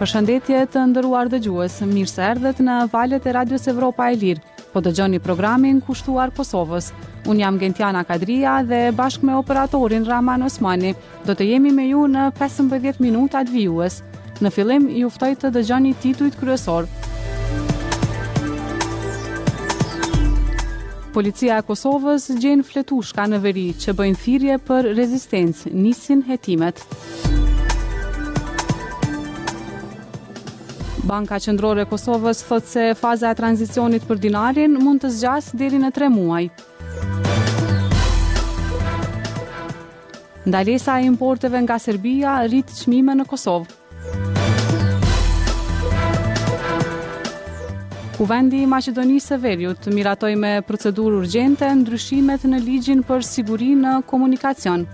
Përshëndetje të nderuar dëgjues, mirë se erdhët në valët e Radios Evropa e Lirë. Po dëgjoni programin Kushtuar Kosovës. Unë jam Gentiana Kadria dhe bashkë me operatorin Raman Osmani Do të jemi me ju në 15 minutat vijues. Në fillim, ju ftoj të dëgjoni titujt kryesorë. Policia e Kosovës gjen fletushka në veri që bëjnë thirrje për rezistencë, nisin hetimet. Banka Qendrore e Kosovës thotë se faza e tranzicionit për dinarin mund të zgjasë deri në 3 muaj. Ndalesa e importeve nga Serbia rrit çmime në Kosovë. Kuvendi i Maqedonisë së Veriut miratoi me procedurë urgjente ndryshimet në ligjin për siguri në komunikacion.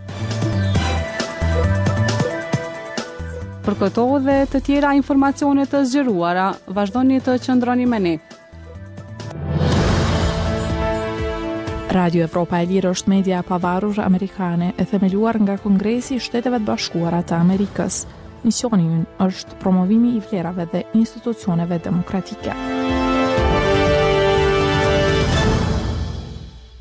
Për këto dhe të tjera informacione të zgjeruara, vazhdoni të qëndroni me ne. Radio Evropa e Lirë është media e pavarur amerikane e themeluar nga Kongresi i Shteteve të Bashkuara të Amerikës. Misioni ynë është promovimi i vlerave dhe institucioneve demokratike.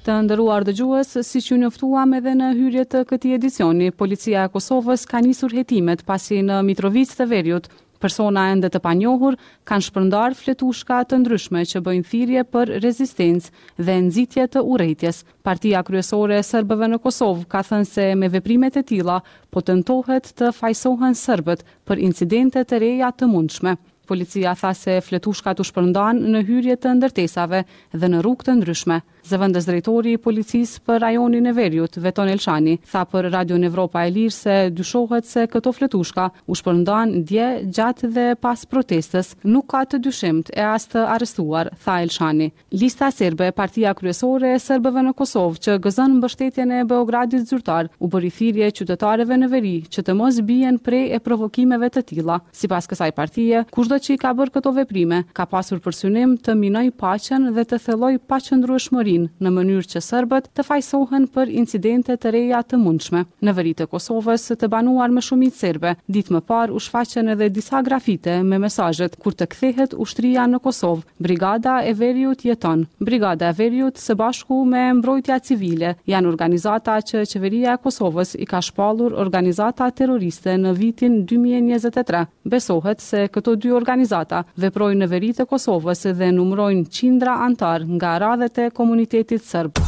Të nderuar dëgjues, siç ju njoftuam edhe në hyrje të këtij edicioni, Policia e Kosovës ka nisur hetimet pasi në Mitrovicë të Veriut, Persona ende të panjohur kanë shpërndarë fletushka të ndryshme që bëjnë thirrje për rezistencë dhe nxitje të urrejtjes. Partia kryesore e serbëve në Kosovë ka thënë se me veprimet e tilla po tentohet të fajësohen serbët për incidente të reja të mundshme. Policia tha se fletushkat u shpërndanë në hyrje të ndërtesave dhe në rrugë të ndryshme. Zëvendësdrejtori i policisë për rajonin e veriut, Veton Elshani, tha për Radion Evropa e Lirë se dyshohet se këto fletushka u shpërndanë dje, gjatë dhe pas protestës. Nuk ka të dyshimtë e as të arrestuar, tha Elshani. Lista Serbe, partia kryesore e serbëve në Kosovë që gëzon mbështetjen e Beogradit zyrtar, u bëri thirrje qytetarëve në veri që të mos bien pre e provokimeve të tilla. Sipas kësaj partie, kushdo që i ka bërë këto veprime, ka pasur për synim të minojë paqen dhe të thellojë paqëndrueshmërinë në mënyrë që serbët të fajësohen për incidente të reja të mundshme. Në veri të Kosovës, të banuar me shumicë serbe, ditë më parë u shfaqën edhe disa grafite me mesazhet Kur të kthehet ushtria në Kosovë, Brigada e Veriut jeton. Brigada e Veriut së bashku me Mbrojtja Civile janë organizata që Qeveria e Kosovës i ka shpallur organizata terroriste në vitin dy mijë e njëzet e tre. Besohet se këto dy organizata veprojnë në veri të Kosovës dhe numërojnë qindra anëtarë nga radhët e komunitetit sërb.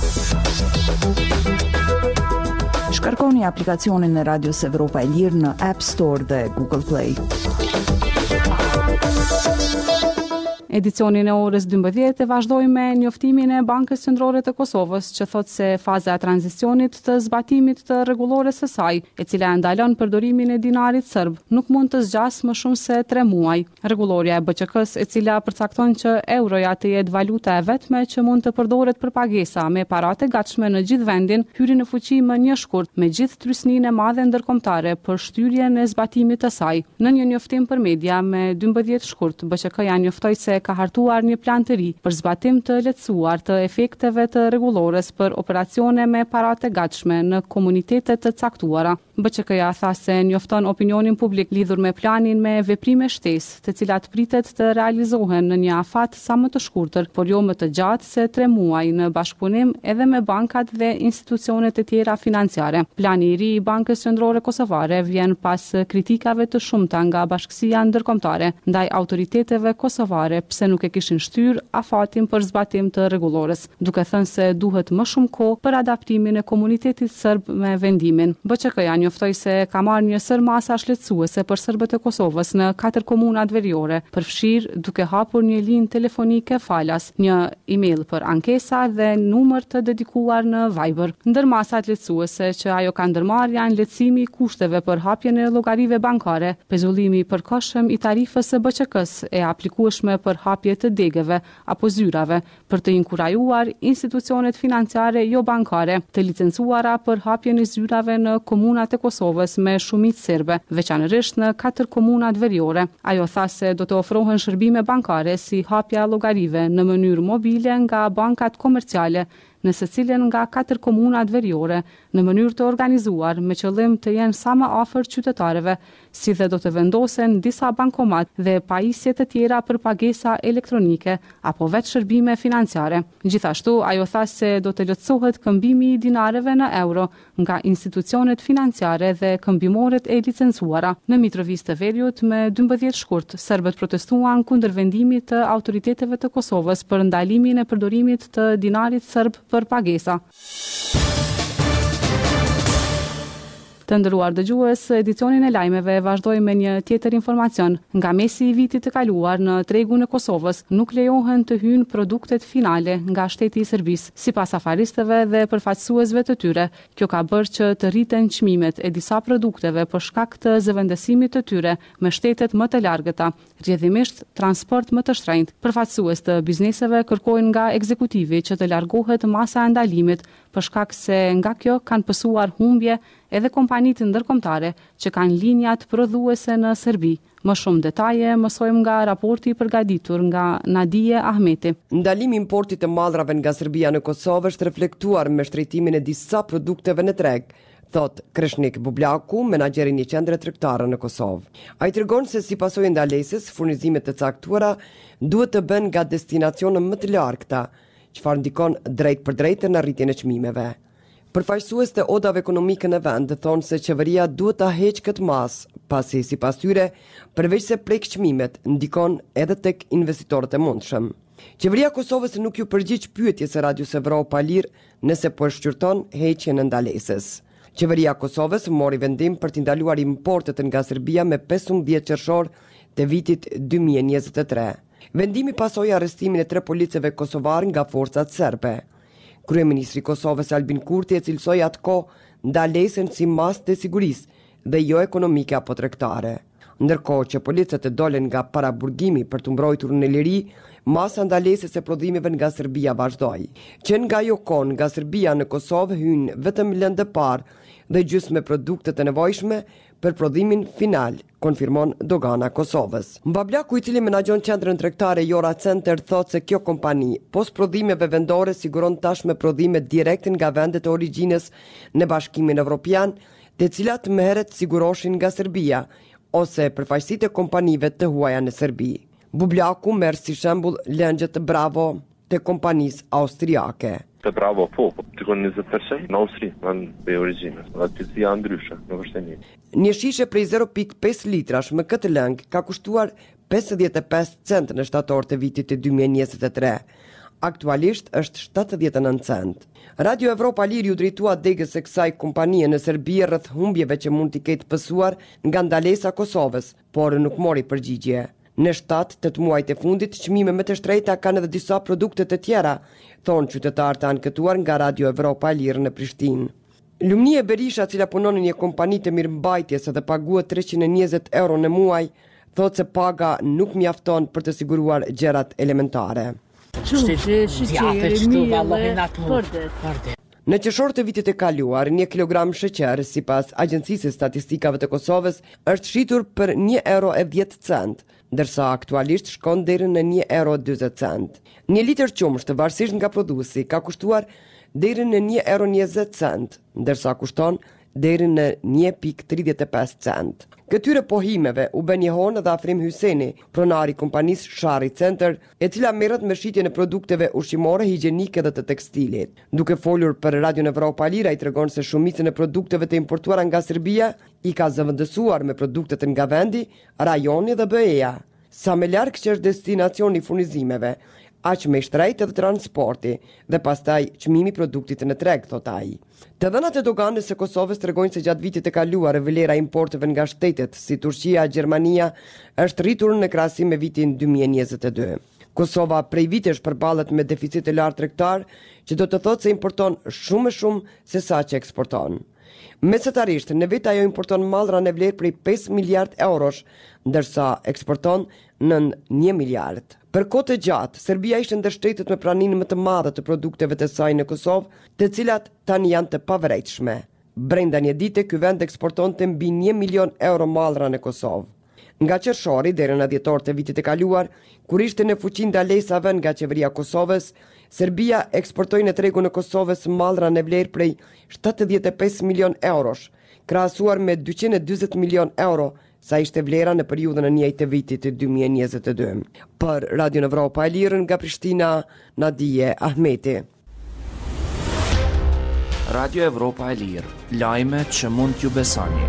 Shkarkoni aplikacionin e Radios Evropa e Lirë në App Store dhe Google Play. Edicionin e orës 12 e vazhdoj me njoftimin e Bankës Qendrore të Kosovës, që thotë se faza e tranzicionit të zbatimit të rregullores së saj, e cila e ndalon përdorimin e dinarit serb, nuk mund të zgjasë më shumë se 3 muaj. Rregullorja e BQK-së, e cila përcakton që euroja të jetë valuta e vetme që mund të përdoret për pagesa me para të gatshme në gjithë vendin, hyri në fuqi më një shkurt, me gjithë trysninë e madhe ndërkombëtare për shtyrjen e zbatimit të saj. Në një njoftim për media më 12 shkurt, BQK-ja njoftoi se ka hartuar një plan të ri për zbatim të lehtësuar të efekteve të rregullores për operacione me para të gatshme në komunitete të caktuara. BQK-ja tha se njofton opinionin publik lidhur me planin me veprime shtesë, të cilat pritet të realizohen në një afat sa më të shkurtër, por jo më të gjatë se tre muaj në bashkëpunim edhe me bankat dhe institucionet e tjera financiare. Plani i ri i Bankës Qendrore Kosovare vjen pas kritikave të shumta nga sia ndërkombëtare ndaj autoriteteve kosovare pse nuk e kishin shtyrë afatin për zbatim të rregullores, duke thënë se duhet më shumë kohë për adaptimin e komunitetit sërb me vendimin. BQK-ja njoftoi se ka marrë një sërë masash lehtësuese për sërbët e Kosovës në katër komunat veriore, përfshirë duke hapur një linjë telefonike falas. një email për ankesa dhe numër të dedikuar në Viber. Ndër masat lehtësuese që ajo ka ndërmarrë janë lehtësimi i kushteve për hapjen e llogarive bankare, pezullimi i përkohshëm i tarifës së BQK-së e aplikueshme për hapje të degëve apo zyrave, për të inkurajuar institucionet financiare jobankare të licencuara për hapjen e zyrave në komunat e Kosovës me shumicë serbe, veçanërisht në katër komunat veriore. Ajo tha se do të ofrohen shërbime bankare si hapja e llogarive në mënyrë mobile nga bankat komerciale në secilën nga katër komunat veriore në mënyrë të organizuar me qëllim të jenë sa më afër qytetarëve, si dhe do të vendosen disa bankomat dhe pajisje të tjera për pagesa elektronike apo vetëshërbime financiare. Gjithashtu, ajo tha se do të lehtësohet këmbimi i dinarëve në euro nga institucionet financiare dhe këmbimoret e licencuara. Në Mitrovicë të Veriut, me dymbëdhjetë shkurt, serbët protestuan kundër vendimit të autoriteteve të Kosovës për ndalimin e përdorimit të dinarit serb për pagesa. Të nderuar dëgjues, edicionin e lajmeve e vazhdojmë me një tjetër informacion. Nga mesi i vitit të kaluar në tregun e Kosovës nuk lejohen të hyjnë produktet finale nga shteti i Serbisë. Sipas afaristëve dhe përfaqësuesve të tyre, kjo ka bërë që të rriten çmimet e disa produkteve për shkak të zëvendësimit të tyre me shtetet më të largëta, rrjedhimisht transport më të shtrenjtë. Përfaqësues të bizneseve kërkojnë nga ekzekutivi që të largohet masa e ndalimit për shkak se nga kjo kanë pësuar humbje edhe kompanitë ndërkombëtare që kanë linjat prodhuese në Serbi. Më shumë detaje mësojmë nga raporti i përgatitur nga Nadije Ahmeti. Ndalimi i importit të mallrave nga Serbia në Kosovë është reflektuar me shtrenjtimin e disa produkteve në treg, thotë Kreshnik Bublaku, menaxher i një qendre tregtare në Kosovë. Ai tregon se si pasojë e ndalesës, furnizime të caktuara duhet të bëhen nga destinacione më të largëta, çfarë ndikon drejtpërdrejt në rritjen e çmimeve. Përfaqësues të odave ekonomike në vend thonë se qeveria duhet ta heqë këtë masë, pasi sipas tyre, përveçse prek çmimet, ndikon edhe tek investitorët e mundshëm. Qeveria e Kosovës nuk iu përgjigj pyetjes së Radios Evropa e Lirë nëse po e shqyrton heqjen e ndalesës. Qeveria e Kosovës mori vendim për t'i ndaluar importet nga Serbia me pesëmbëdhjetë qershor të vitit dy mijë e njëzet e tre. Vendimi pasoi arrestimin e tre policëve kosovarë nga forcat serbe. Kryeministri i Kosovës Albin Kurti e cilësoi atë kohë ndalesën si masë të sigurisë dhe jo ekonomike apo tregtare. Ndërkohë që policët dolën nga paraburgimi për t'u mbrojtur në liri, masa e ndalesës së prodhimeve nga Serbia vazhdoi. Që nga ajo kohë nga Serbia në Kosovë hyjnë vetëm lëndë e parë dhe gjysmëprodukte të nevojshme për prodhimin final. konfirmon Dogana e Kosovës. Bublaku i cili menaxhon qendrën tregtare Jora Center thotë se kjo kompani, pos prodhimeve vendore siguron tashmë prodhimet direkt nga vendet e origjinës në Bashkimin Evropian, të cilat më herët siguroheshin nga Serbia ose përfaqësitë e kompanive të huaja në Serbi. Bublaku merr si shembull lëngjet Bravo të kompanisë austriake. Te bravo po po shikon njëzet përqind në Austri janë prej origjinës dhe cilësia është ndryshe nuk është e njëjta. Një shishe prej zero pikë pesë litrash me këtë lëng ka kushtuar pesëdhjetë e pesë cent në shtator të vitit dy mijë e njëzet e tre. Aktualisht është shtatëdhjetë e nëntë cent. Radio Evropa e Lirë iu drejtua degës së kësaj kompanie në Serbi rreth humbjeve që mund t'i ketë pësuar nga ndalesa e Kosovës, por nuk mori përgjigje. Në shtatë-tetë muajt e fundit, çmime më të shtrejta kanë edhe disa produkte të tjera, thonë qytetarë të anketuar nga Radio Evropa e Lirë në Prishtinë. Lumnie Berisha, e cila punon në një kompani të mirëmbajtjes dhe paguhet treqind e njëzet euro në muaj, thotë se paga nuk mjafton për të siguruar gjërat elementare. Në qershor të vitit të kaluar, një kilogram sheqer, sipas Agjencisë së Statistikave të Kosovës, është shitur për një euro e dhjetë centë, ndërsa aktualisht shkon deri në një euro e dyzet centë. Një litër qumësht, varësisht nga prodhuesi, ka kushtuar deri në një euro e njëzet centë, ndërsa kushton deri në një pikë tridhjetë e pesë centë. Këtyre pohimeve u bë jehonë edhe Afrim Hyseni, pronar i kompanisë Sharri Center, e cila merret me shitjen e produkteve ushqimore, higjienike dhe të tekstilit. Duke folur për Radion Evropa e Lirë, ai tregon se shumicën e produkteve të importuara nga Serbia i ka zëvendësuar me produktet nga vendi, rajoni dhe BE-ja. Sa me larg që është destinacioni i furnizimeve, aq më i shtrejtë edhe transporti dhe pastaj çmimi i produktit në treg, thotë ai. Të dhënat e doganës së Kosovës tregojnë se gjatë vitit të kaluar vlera e importeve nga shtetet si Turqia e Gjermania është rritur në krahasim me vitin dy mijë e njëzet e dy. Kosova prej vitesh përballet me deficit të lartë tregtar, që do të thotë se importon shumë më shumë se sa që eksporton. Mesatarisht, në vit ajo importon mallra në vlerë prej pesë miliardë eurosh, ndërsa eksporton nën një miliard. Për kohë të gjatë, Serbia ishte ndër shtetet me praninë më të madhe të produkteve të saj në Kosovë, të cilat tani janë të pavërejtshme. Brenda një dite ky vend eksportonte mbi një milion euro mallra në Kosovë. Nga qershori deri në dhjetor të vitit të kaluar, kur ishte në fuqi ndalesa e vënë nga qeveria e Kosovës, Serbia eksportoi në tregun e Kosovës mallra në vlerë prej 75 milion eurosh, krahasuar me 240 milion euro sa ishte vlera në periudhën e njëjtë të vitit 2022. Për Radion Evropa e Lirë nga Prishtina, Nadije Ahmeti. Radio Evropa e Lirë, lajme që mund t'u besoni.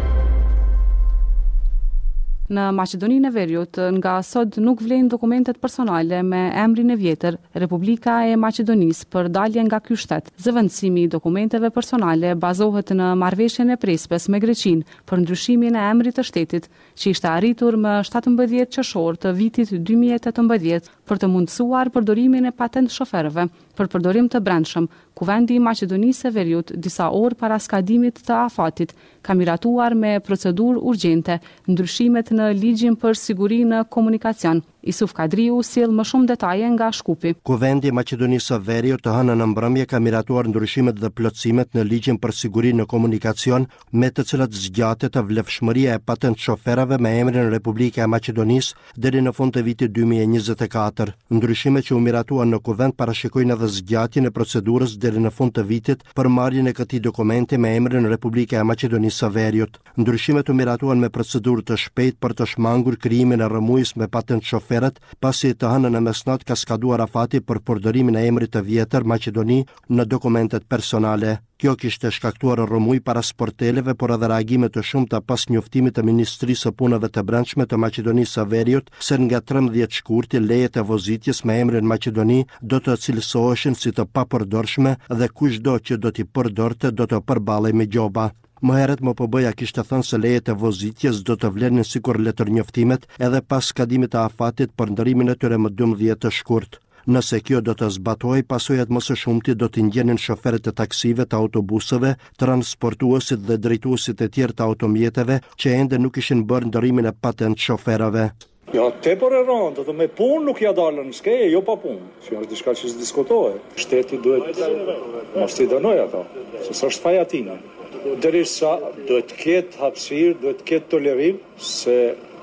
Në Maqedoninë e Veriut, nga sot nuk vlejnë dokumentet personale me emrin e vjetër, Republika e Maqedonisë për dalje nga ky shtet. Zëvendësimi i dokumenteve personale bazohet në marrëveshjen e Prespës me Greqinë, për ndryshimin e emrit të shtetit, që ishte arritur më shtatëmbëdhjetë qershor të vitit dy mijë e tetëmbëdhjetë, për të mundësuar përdorimin e patent-shoferëve për përdorim të brendshëm, Kuvendi i Maqedonisë së Veriut disa orë para skadimit të afatit ka miratuar me procedurë urgjente ndryshimet në Ligjin për Siguri në Komunikacion. Isuf Kadriu sjell më shumë detaje nga Shkupi. Kuvendi i Maqedonisë së Veriut të hënën në mbrëmje ka miratuar ndryshimet dhe plotësimet në Ligjin për Sigurinë në Komunikacion, me të cilat zgjatet vlefshmëria e patentshoferave me emrin Republika e Maqedonisë deri në fund të vitit dy mijë e njëzet e katër. Ndryshimet që u miratuan në Kuvend parashikojnë edhe zgjatjen e procedurës deri në fund të vitit për marrjen e këtij dokumenti me emrin Republika e Maqedonisë së Veriut. Ndryshimet u miratuan me procedurë të shpejtë për të shmangur krijimin e rrëmujës me patent shoferët, pasi të hënën në mesnatë ka skaduar afati për përdorimin e emrit të vjetër Maqedoni në dokumentet personale. Kjo kishte shkaktuar rrëmujë para sporteleve, por edhe reagime të shumta pas njoftimit të Ministrisë së Punëve të Brendshme të Maqedonisë së Veriut se nga trembëdhjetë shkurti lejet e vozitjes me emrin Maqedoni do të cilësoheshin si të papërdorshme dhe kushdo që do t'i përdorte do të përballej me gjoba. Më herët MPB-ja kishte thënë se lejet e vozitjes do të vlenin sikur letërnjoftimet edhe pas skadimit të afatit për ndërrimin e tyre më dymbëdhjetë shkurt. Nëse kjo do të zbatohej, pasojat më së shumti do t'i ndjenin shoferët e taksive, të autobusëve, transportuesit dhe drejtuesit e tjerë të automjeteve që ende nuk kishin bërë ndërrimin e patentë shoferave. Ja tepër e rëndë dhe me punë nuk ja dalën s'ke e jo pa punë, që është diçka që s'diskutohet. Shteti duhet mos t'i dënojë ato, se s'është faja e tyne. Derisa duhet të ketë hapësirë, duhet të ketë tolerim, se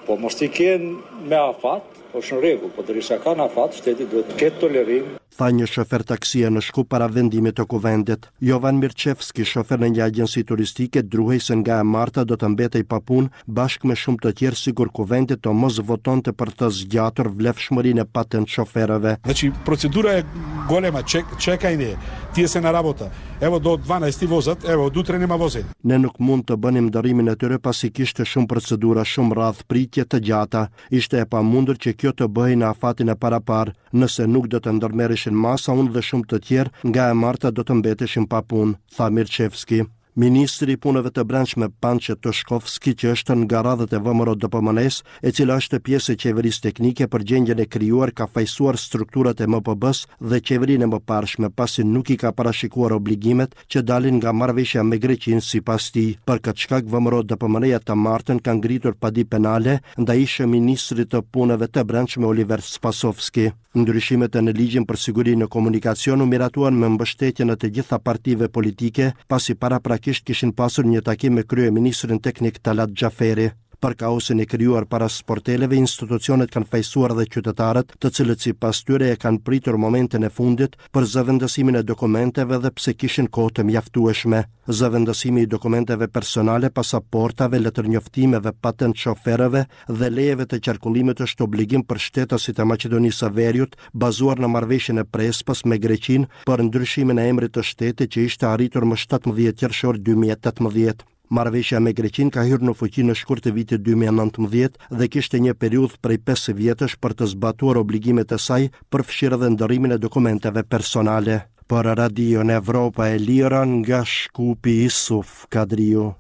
po mos t'i kenë me afat, është në rregull, po derisa kanë afat, shteti duhet të ketë tolerim. tha një shofer taksie në Shkup para vendimit të Kuvendit. Jovan Mirçevski, shofer në një agjensi turistike, druhej se nga e marta do të mbetej pa punë, bashkë me shumë të tjerë sikur Kuvendi të mos votonte për të zgjatur vlefshmërinë e patent shoferëve. Znači, procedura e golema, çek, çekanje, tie se na rabota. Evo do 12-ti vozat, evo od utre nema vozenje. Ne nuk mund të bënim ndërrimin e tyre pasi kishte shumë procedura, shumë radhë pritje të gjata. Ishte e pamundur që kjo të bëhej në afatin e paraparë. Nëse nuk do të ndërmerreshin masa unë dhe shumë të tjerë nga e marta do të mbeteshin pa punë, tha Mirçevski. Ministri i Punëve të Brendshme, Pançe Toshkovski, që është nga radhët e VMRO DPMNE-së, e cila është pjesë e qeverisë teknike për gjendjen e krijuar, ka fajësuar strukturat e MPB-së dhe qeverinë e mëparshme, pasi nuk i ka parashikuar obligimet që dalin nga marrëveshja me Greqinë sipas tij. Për këtë shkak VMRO DPMNE-ja të martën kanë ngritur padi penale ndaj ish-ministrit të Punëve të Brendshme Oliver Spasovski. Ndryshimet e në ligjin për siguri në komunikacion u miratuan me mbështetjen e të gjitha partive politike, pasi paraprakisht kishin pasur një takim me kryeministrin teknik Talat Xhaferi. Për kaosin e krijuar para sporteleve, institucionet kanë fajësuar dhe qytetarët, të cilët sipas tyre e kanë pritur momentin e fundit për zëvendësimin e dokumenteve edhe pse kishin kohë të mjaftueshme. Zëvendësimi i dokumenteve personale, pasaportave, letërnjoftimeve, patentë shoferëve dhe lejeve të qarkullimit është obligim për shtetasit e Maqedonisë së Veriut, bazuar në marrëveshjen e Prespës me Greqinë për ndryshimin e emrit të shtetit që ishte arritur më 17 qershor 2018. Marrëveshja me Greqinë ka hyrë në fuqi në shkurt të vitit dy mijë e nëntëmbëdhjetë dhe kishte një periudhë prej pesë vjetësh për të zbatuar obligimet e saj, përfshirë edhe ndërrimin e dokumenteve personale. Për Radion Evropa e Lirë nga Shkupi Isuf Kadriu.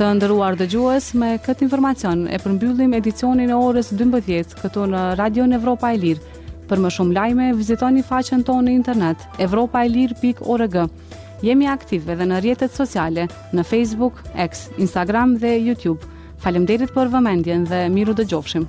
Të nderuar dëgjues me këtë informacion e përmbyllim edicionin e orës 12 Këtu në Radion Evropa e Lirë. Për më shumë lajme, vizitoni faqen tonë në internet, evropaelire.org. Jemi aktivë edhe në rrjetet sociale, në Facebook, X, Instagram dhe YouTube. Faleminderit për vëmendjen dhe mirudëgjofshim.